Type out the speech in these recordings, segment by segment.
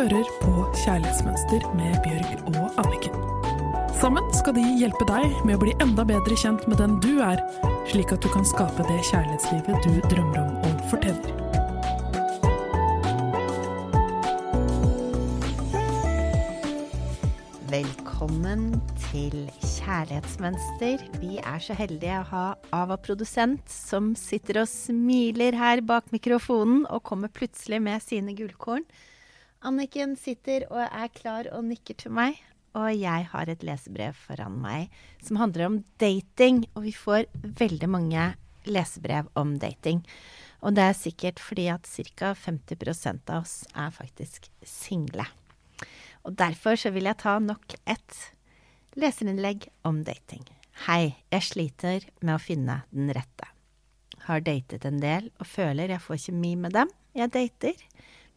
hører på Kjærlighetsmønster med Bjørg og Anniken. Sammen skal de hjelpe deg med å bli enda bedre kjent med den du er, slik at du kan skape det kjærlighetslivet du drømmer om og fortjener. Velkommen til Kjærlighetsmønster. Vi er så heldige å ha Ava produsent som sitter og smiler her bak mikrofonen og kommer plutselig med sine gullkorn. Anniken sitter og er klar og nikker til meg, og jeg har et lesebrev foran meg som handler om dating, og vi får veldig mange lesebrev om dating. Og det er sikkert fordi at ca. 50% av oss er faktisk single. Og derfor så vil jeg ta nok et leserinnlegg om dating. Hei, jeg sliter med å finne den rette. Har datet en del og føler jeg får kjemi med dem jeg dater,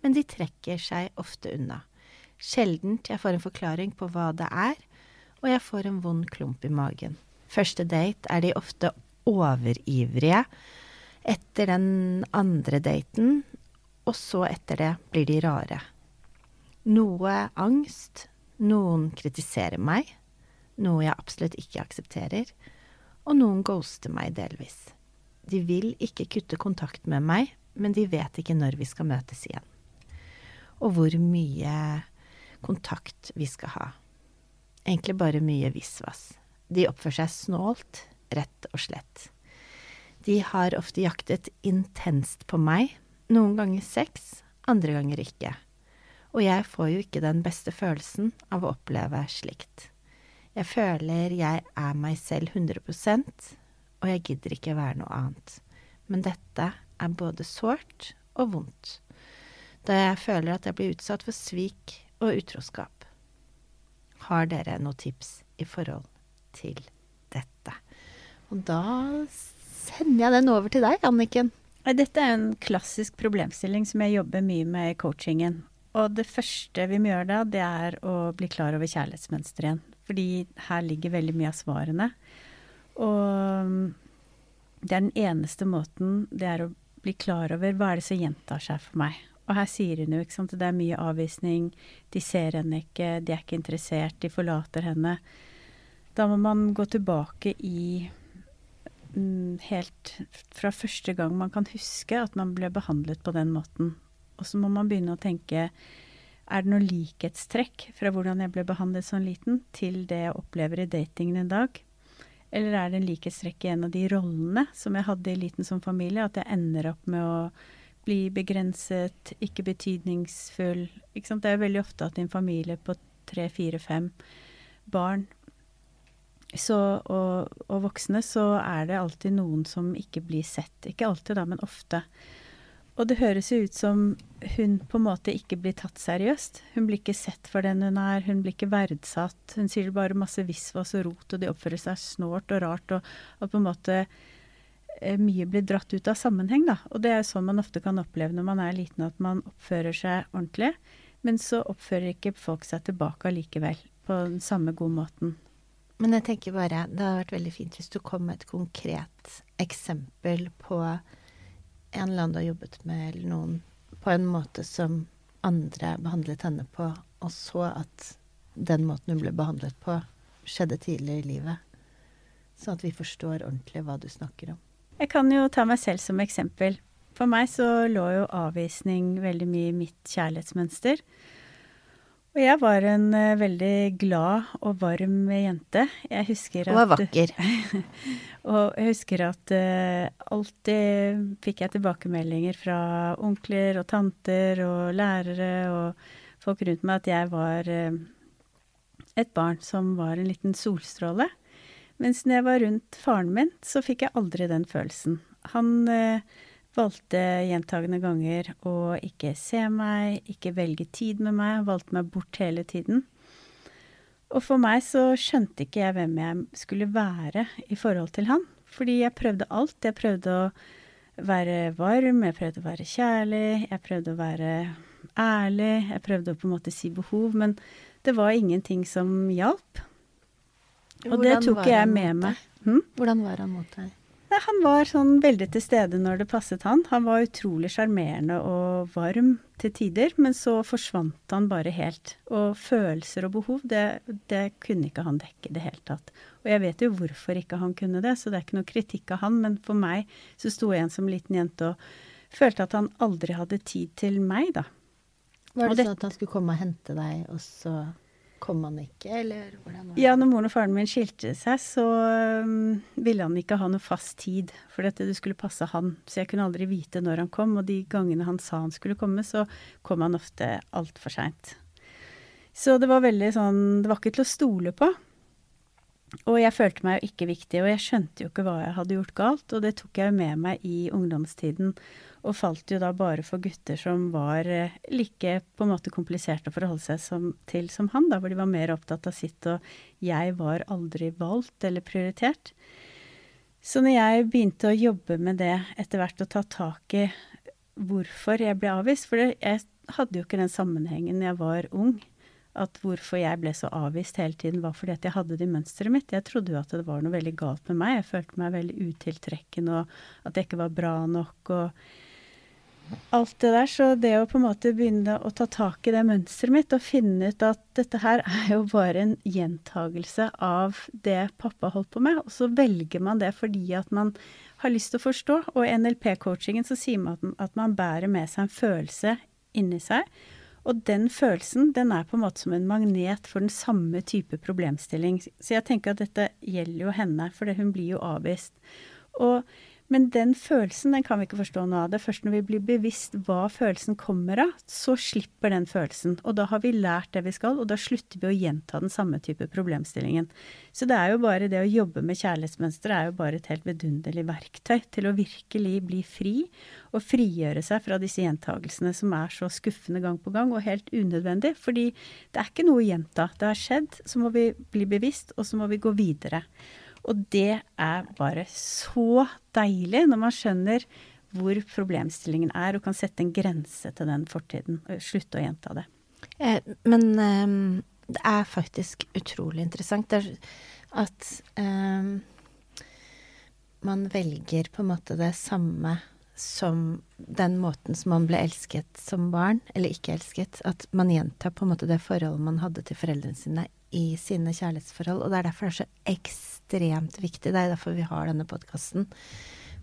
men de trekker seg ofte unna. Sjeldent jeg får en forklaring på hva det er, og jeg får en vond klump i magen. Første date er de ofte overivrige. Etter den andre daten, og så etter det blir de rare. Noe angst, noen kritiserer meg, noe jeg absolutt ikke aksepterer, og noen ghoster meg delvis. De vil ikke kutte kontakt med meg, men de vet ikke når vi skal møtes igjen. Og hvor mye kontakt vi skal ha. Egentlig bare mye visvas. De oppfører seg snålt, rett og slett. De har ofte jaktet intenst på meg, noen ganger sex, andre ganger ikke og jeg får jo ikke den beste følelsen av å oppleve slikt. Jeg føler jeg er meg selv 100% og jeg gidder ikke være noe annet. Men dette er både sårt og vondt, da jeg føler at jeg blir utsatt for svik og utroskap. Har dere noen tips i forhold til dette? Og da sender jeg den over til deg, Anniken. Dette er en klassisk problemstilling som jeg jobber mye med i coachingen. Og det første vi må gjøre da, det er å bli klar over kjærlighetsmønsteret igjen. Fordi her ligger veldig mye av svarene. Og det er den eneste måten det er å bli klar over hva er det som gjentar seg for meg. Og her sier hun jo ikke sant, det er mye avvisning, de ser henne ikke, de er ikke interessert, de forlater henne. Da må man gå tilbake i mm, helt fra første gang man kan huske at man ble behandlet på den måten. Og så må man begynne å tenke er det noe likhetstrekk fra hvordan jeg ble behandlet som liten, til det jeg opplever i datingen i dag? Eller er det en likhetstrekk i en av de rollene som jeg hadde i liten som familie, at jeg ender opp med å bli begrenset, ikke betydningsfull ikke? Det er veldig ofte at i en familie på tre, fire, fem barn så, og, og, voksne, så er det alltid noen som ikke blir sett. Ikke alltid, da, men ofte. Og det høres jo ut som hun på en måte ikke blir tatt seriøst. Hun blir ikke sett for den hun er, hun blir ikke verdsatt. Hun sier bare masse visvas og rot, og de oppfører seg snålt og rart, og, og på en måte mye blir dratt ut av sammenheng, da. Og det er sånn man ofte kan oppleve når man er liten, at man oppfører seg ordentlig. Men så oppfører ikke folk seg tilbake allikevel, på den samme gode måten. Men jeg tenker bare, det hadde vært veldig fint hvis du kom med et konkret eksempel på en eller annen du har jobbet med, eller noen, på en måte som andre behandlet henne på, og så at den måten hun ble behandlet på, skjedde tidligere i livet. Sånn at vi forstår ordentlig hva du snakker om. Jeg kan jo ta meg selv som eksempel. For meg så lå jo avvisning veldig mye i mitt kjærlighetsmønster. Og jeg var en uh, veldig glad og varm jente. Jeg husker at Og var vakker. og jeg husker at uh, alltid fikk jeg tilbakemeldinger fra onkler og tanter og lærere og folk rundt meg at jeg var uh, et barn som var en liten solstråle. Mens når jeg var rundt faren min, så fikk jeg aldri den følelsen. Han eh, valgte gjentagende ganger å ikke se meg, ikke velge tid med meg, valgte meg bort hele tiden. Og for meg så skjønte ikke jeg hvem jeg skulle være i forhold til han. Fordi jeg prøvde alt. Jeg prøvde å være varm, jeg prøvde å være kjærlig, jeg prøvde å være ærlig, jeg prøvde å på en måte si behov, men det var ingenting som hjalp. Og Hvordan det tok jeg med meg. Hm? Hvordan var han mot deg? Nei, han var sånn veldig til stede når det passet han. Han var utrolig sjarmerende og varm til tider, men så forsvant han bare helt. Og følelser og behov, det, det kunne ikke han dekke i det hele tatt. Og jeg vet jo hvorfor ikke han kunne det, så det er ikke noe kritikk av han, men for meg så sto jeg igjen som liten jente og følte at han aldri hadde tid til meg, da. Var det det- sånn at han skulle komme og hente deg, og så kom han ikke, eller hvordan var det? Ja, når moren og faren min skilte seg, så ville han ikke ha noe fast tid, for dette det skulle passe han. Så jeg kunne aldri vite når han kom, og de gangene han sa han skulle komme, så kom han ofte altfor seint. Så det var veldig sånn Det var ikke til å stole på. Og jeg følte meg jo ikke viktig, og jeg skjønte jo ikke hva jeg hadde gjort galt, og det tok jeg jo med meg i ungdomstiden, og falt jo da bare for gutter som var eh, like på en måte kompliserte å forholde seg som, til som han, da, hvor de var mer opptatt av sitt, og jeg var aldri valgt eller prioritert. Så når jeg begynte å jobbe med det etter hvert, og ta tak i hvorfor jeg ble avvist, for jeg hadde jo ikke den sammenhengen jeg var ung, at hvorfor jeg ble så avvist hele tiden, var fordi at jeg hadde det i mønsteret mitt. Jeg trodde jo at det var noe veldig galt med meg. Jeg følte meg veldig utiltrekkende, og at jeg ikke var bra nok, og alt det der. Så det å på en måte begynne å ta tak i det mønsteret mitt, og finne ut at dette her er jo bare en gjentagelse av det pappa holdt på med, og så velger man det fordi at man har lyst til å forstå. Og i NLP-coachingen så sier man at, man bærer med seg en følelse inni seg. Og den følelsen den er på en måte som en magnet for den samme type problemstilling. Så jeg tenker at dette gjelder jo henne, for hun blir jo avvist. Og, men den følelsen den kan vi ikke forstå noe av. Det er først når vi blir bevisst hva følelsen kommer av, så slipper den følelsen. Og da har vi lært det vi skal, og da slutter vi å gjenta den samme type problemstillingen. Så det er jo bare det å jobbe med kjærlighetsmønster er jo bare et helt vidunderlig verktøy til å virkelig bli fri og frigjøre seg fra disse gjentagelsene som er så skuffende gang på gang og helt unødvendig. Fordi det er ikke noe å gjenta. Det har skjedd, så må vi bli bevisst, og så må vi gå videre. Og det er bare så deilig når man skjønner hvor problemstillingen er, og kan sette en grense til den fortiden. og Slutte å gjenta det. Eh, men eh, det er faktisk utrolig interessant er at eh, man velger på en måte det samme som den måten som man ble elsket som barn, eller ikke elsket. At man gjentar på en måte det forholdet man hadde til foreldrene sine i sine kjærlighetsforhold. Og det er derfor det er så ekstremt viktig. Det er derfor vi har denne podkasten.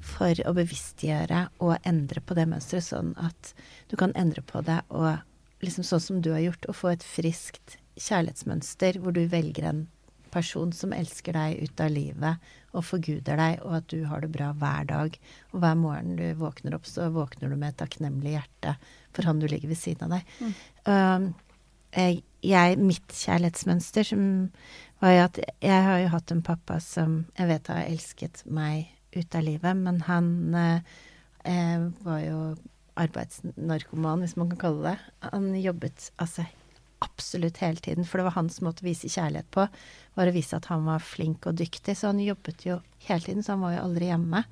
For å bevisstgjøre og endre på det mønsteret, sånn at du kan endre på det og liksom sånn som du har gjort, å få et friskt kjærlighetsmønster hvor du velger en person som elsker deg ut av livet og forguder deg, og at du har det bra hver dag. Og hver morgen du våkner opp, så våkner du med et takknemlig hjerte for han du ligger ved siden av deg. Mm. Um, jeg, jeg, mitt kjærlighetsmønster som var jo at jeg har jo hatt en pappa som jeg vet har elsket meg ut av livet, men han eh, eh, var jo arbeidsnarkoman, hvis man kan kalle det. Han jobbet altså absolutt hele tiden, for det var hans måte å vise kjærlighet på, var å vise at han var flink og dyktig. Så han jobbet jo hele tiden, så han var jo aldri hjemme.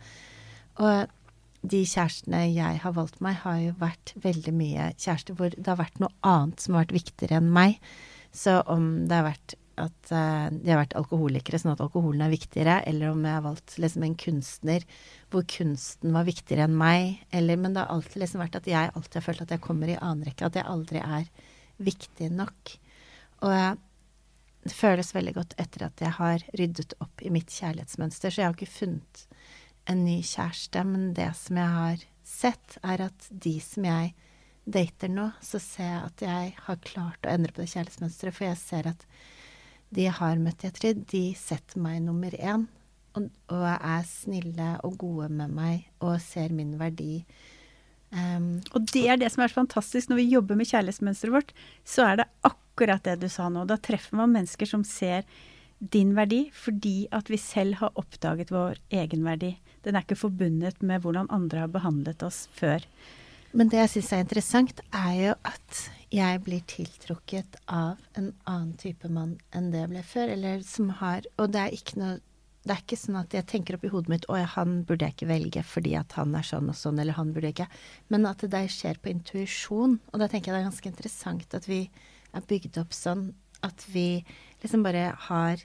Og de kjærestene jeg har valgt meg, har jo vært veldig mye kjærester hvor det har vært noe annet som har vært viktigere enn meg. Så om det har vært at uh, de har vært alkoholikere, sånn at alkoholen er viktigere, eller om jeg har valgt liksom en kunstner hvor kunsten var viktigere enn meg, eller Men det har alltid liksom vært at jeg alltid har følt at jeg kommer i annen rekke, at jeg aldri er viktig nok. Og uh, det føles veldig godt etter at jeg har ryddet opp i mitt kjærlighetsmønster, så jeg har ikke funnet en ny kjæreste, men det som jeg har sett, er at de som jeg dater nå, så ser jeg at jeg har klart å endre på det kjærlighetsmønsteret, for jeg ser at de jeg har møtt i ettertid, de setter meg nummer én, og, og er snille og gode med meg og ser min verdi. Um, Og det er det som er så fantastisk når vi jobber med kjærlighetsmønsteret vårt, så er det akkurat det du sa nå. Da treffer man mennesker som ser din verdi fordi at vi selv har oppdaget vår egenverdi. Den er ikke forbundet med hvordan andre har behandlet oss før. Men det jeg syns er interessant, er jo at jeg blir tiltrukket av en annen type mann enn det jeg ble før, eller som har Og det er ikke noe det er ikke sånn at jeg tenker opp i hodet mitt Å ja, han burde jeg ikke velge fordi at han er sånn og sånn, eller han burde jeg ikke. Men at det der skjer på intuisjon. Og da tenker jeg det er ganske interessant at vi er bygd opp sånn at vi liksom bare har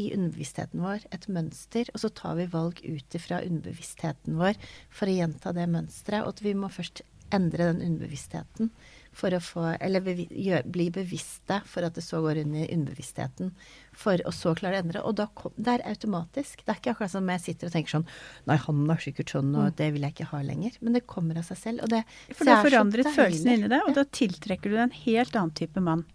i underbevisstheten vår et mønster, og så tar vi valg ut ifra underbevisstheten vår for å gjenta det mønsteret. Og at vi må først endre den underbevisstheten for å få Eller bevi, gjør, bli bevisste for at det så går inn i underbevisstheten. For å så klare å endre. Og da kom, det er automatisk. Det er ikke akkurat som jeg sitter og tenker sånn Nei, han er sikkert sånn, og mm. det vil jeg ikke ha lenger. Men det kommer av seg selv. Og det, for du har forandret følelsen inni deg, og da tiltrekker du deg en helt annen type mann.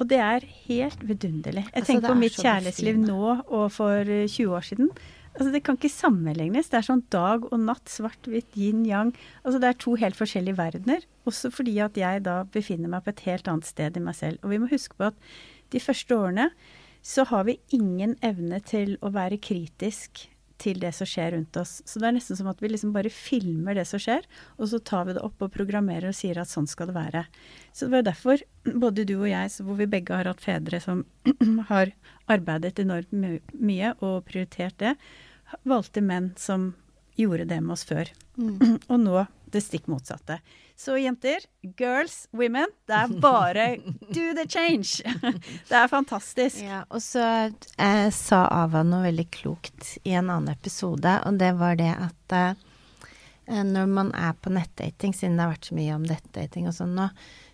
Og det er helt vidunderlig. Jeg altså, tenker på mitt kjærlighetsliv nå og for 20 år siden. Altså, det kan ikke sammenlignes. Det er sånn dag og natt, svart-hvitt, yin-yang. Altså, det er to helt forskjellige verdener. Også fordi at jeg da befinner meg på et helt annet sted i meg selv. Og vi må huske på at de første årene så har vi ingen evne til å være kritisk til det som skjer rundt oss. Så det er nesten som at vi liksom bare filmer det som skjer, og så tar vi det opp og programmerer og sier at sånn skal det være. Så det var derfor både du og jeg, hvor vi begge har hatt fedre som har arbeidet enormt my mye og prioritert det, valgte menn som gjorde det med oss før. Mm. Og nå det stikk motsatte. Så jenter, girls, women, det er bare do the change! Det er fantastisk. Ja, og så eh, sa Ava noe veldig klokt i en annen episode, og det var det at eh, når man er på nettdating, siden det har vært så mye om nettdating og sånn nå,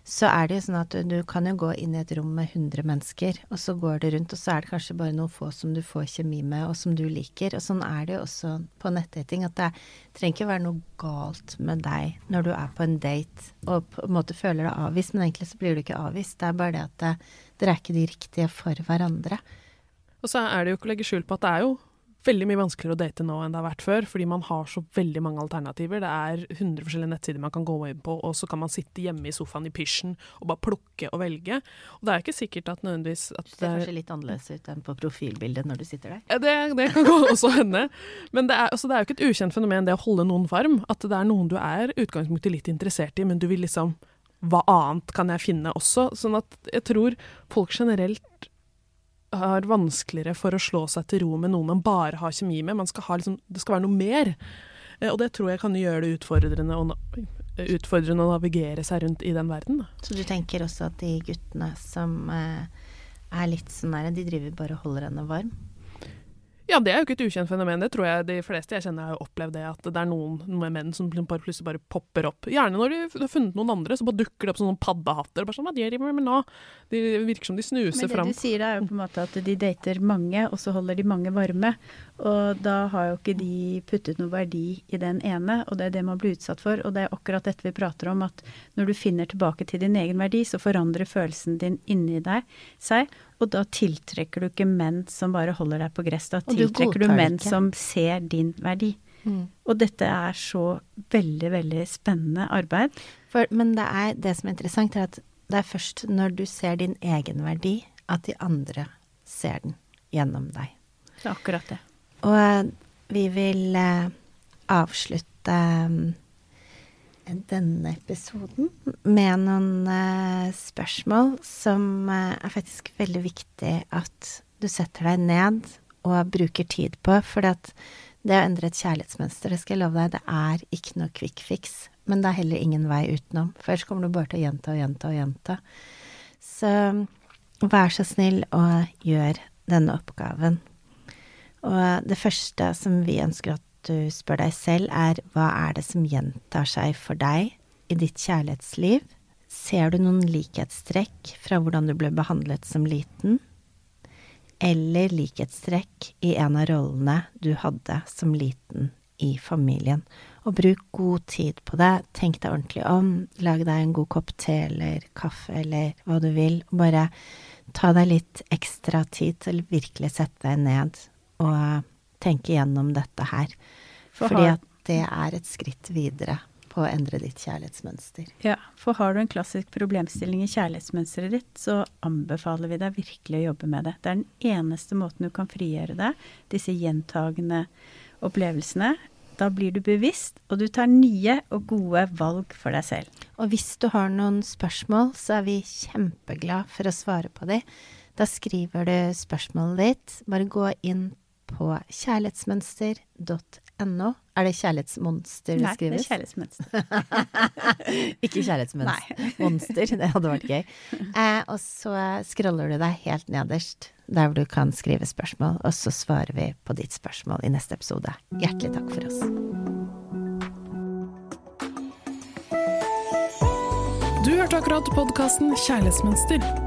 så er det jo sånn at du, du, kan jo gå inn i et rom med 100 mennesker, og så går det rundt, og så er det kanskje bare noen få som du får kjemi med, og som du liker. Og sånn er det jo også på nettdating, at det trenger ikke være noe galt med deg når du er på en date og på en måte føler deg avvist, men egentlig så blir du ikke avvist. Det er bare det at dere er ikke de riktige for hverandre. Og så er det jo ikke å legge skjul på at det er jo veldig mye vanskeligere å date nå enn det har vært før, fordi man har så veldig mange alternativer. Det er 100 forskjellige nettsider man kan gå inn på, og så kan man sitte hjemme i sofaen i pysjen og bare plukke og velge. Og det er ikke sikkert at nødvendigvis at det ser kanskje litt annerledes ut enn på profilbildet når du sitter der? Ja, det, det kan også hende. Men det er, altså, det er jo ikke et ukjent fenomen det å holde noen varm. At det er noen du er utgangspunktet litt interessert i, men du vil liksom Hva annet kan jeg finne også? Sånn at jeg tror folk generelt har vanskeligere for å slå seg til ro med noen man bare har kjemi med. Skal liksom, det skal være noe mer. Eh, og det tror jeg kan gjøre det utfordrende å, utfordrende å navigere seg rundt i den verden. Så du tenker også at de guttene som eh, er litt sånn nære, de driver bare og holder henne varm? Ja, det er jo ikke et ukjent fenomen. Det tror jeg de fleste jeg kjenner har opplevd det. At det er noen, noen menn som plutselig bare popper opp. Gjerne når de har funnet noen andre, så bare dukker det opp sånne paddehatter. Bare sånn, de? De virker som de snuser fram. Men det du sier er jo på en måte at de dater mange, og så holder de mange varme. Og da har jo ikke de puttet noe verdi i den ene, og det er det man blir utsatt for. Og det er akkurat dette vi prater om, at når du finner tilbake til din egen verdi, så forandrer følelsen din inni deg seg. Og da tiltrekker du ikke menn som bare holder deg på gress. Da tiltrekker du, du menn som ser din verdi. Mm. Og dette er så veldig, veldig spennende arbeid. For, men det, er, det som er interessant, er at det er først når du ser din egen verdi, at de andre ser den gjennom deg. Det er akkurat det. Og eh, vi vil eh, avslutte um, denne episoden med noen uh, spørsmål som uh, er faktisk veldig viktig at du setter deg ned og bruker tid på. For det å endre et kjærlighetsmønster, det skal jeg love deg, det er ikke noe quick fix. Men det er heller ingen vei utenom. For ellers kommer du bare til å gjenta og gjenta og gjenta. Så vær så snill og gjør denne oppgaven. Og det første som vi ønsker at du spør deg selv, er hva er det som gjentar seg for deg i ditt kjærlighetsliv? Ser du noen likhetstrekk fra hvordan du ble behandlet som liten? Eller likhetstrekk i en av rollene du hadde som liten i familien? Og bruk god tid på det. Tenk deg ordentlig om. Lag deg en god kopp te eller kaffe eller hva du vil. Bare ta deg litt ekstra tid til virkelig sette deg ned og tenke gjennom dette her. For Fordi at det er et skritt videre på å endre ditt kjærlighetsmønster. Ja, for har du en klassisk problemstilling i kjærlighetsmønsteret ditt, så anbefaler vi deg virkelig å jobbe med det. Det er den eneste måten du kan frigjøre deg, disse gjentagende opplevelsene. Da blir du bevisst, og du tar nye og gode valg for deg selv. Og hvis du har noen spørsmål, så er vi kjempeglad for å svare på de. Da skriver du spørsmålet ditt. Bare gå inn på kjærlighetsmønster.no. Er det kjærlighetsmonster det Nei, det er skrives? kjærlighetsmønster. Ikke monster. Det hadde vært gøy. Eh, og så scroller du deg helt nederst, der hvor du kan skrive spørsmål, og så svarer vi på ditt spørsmål i neste episode. Hjertelig takk for oss. Du hørte akkurat podkasten Kjærlighetsmønster.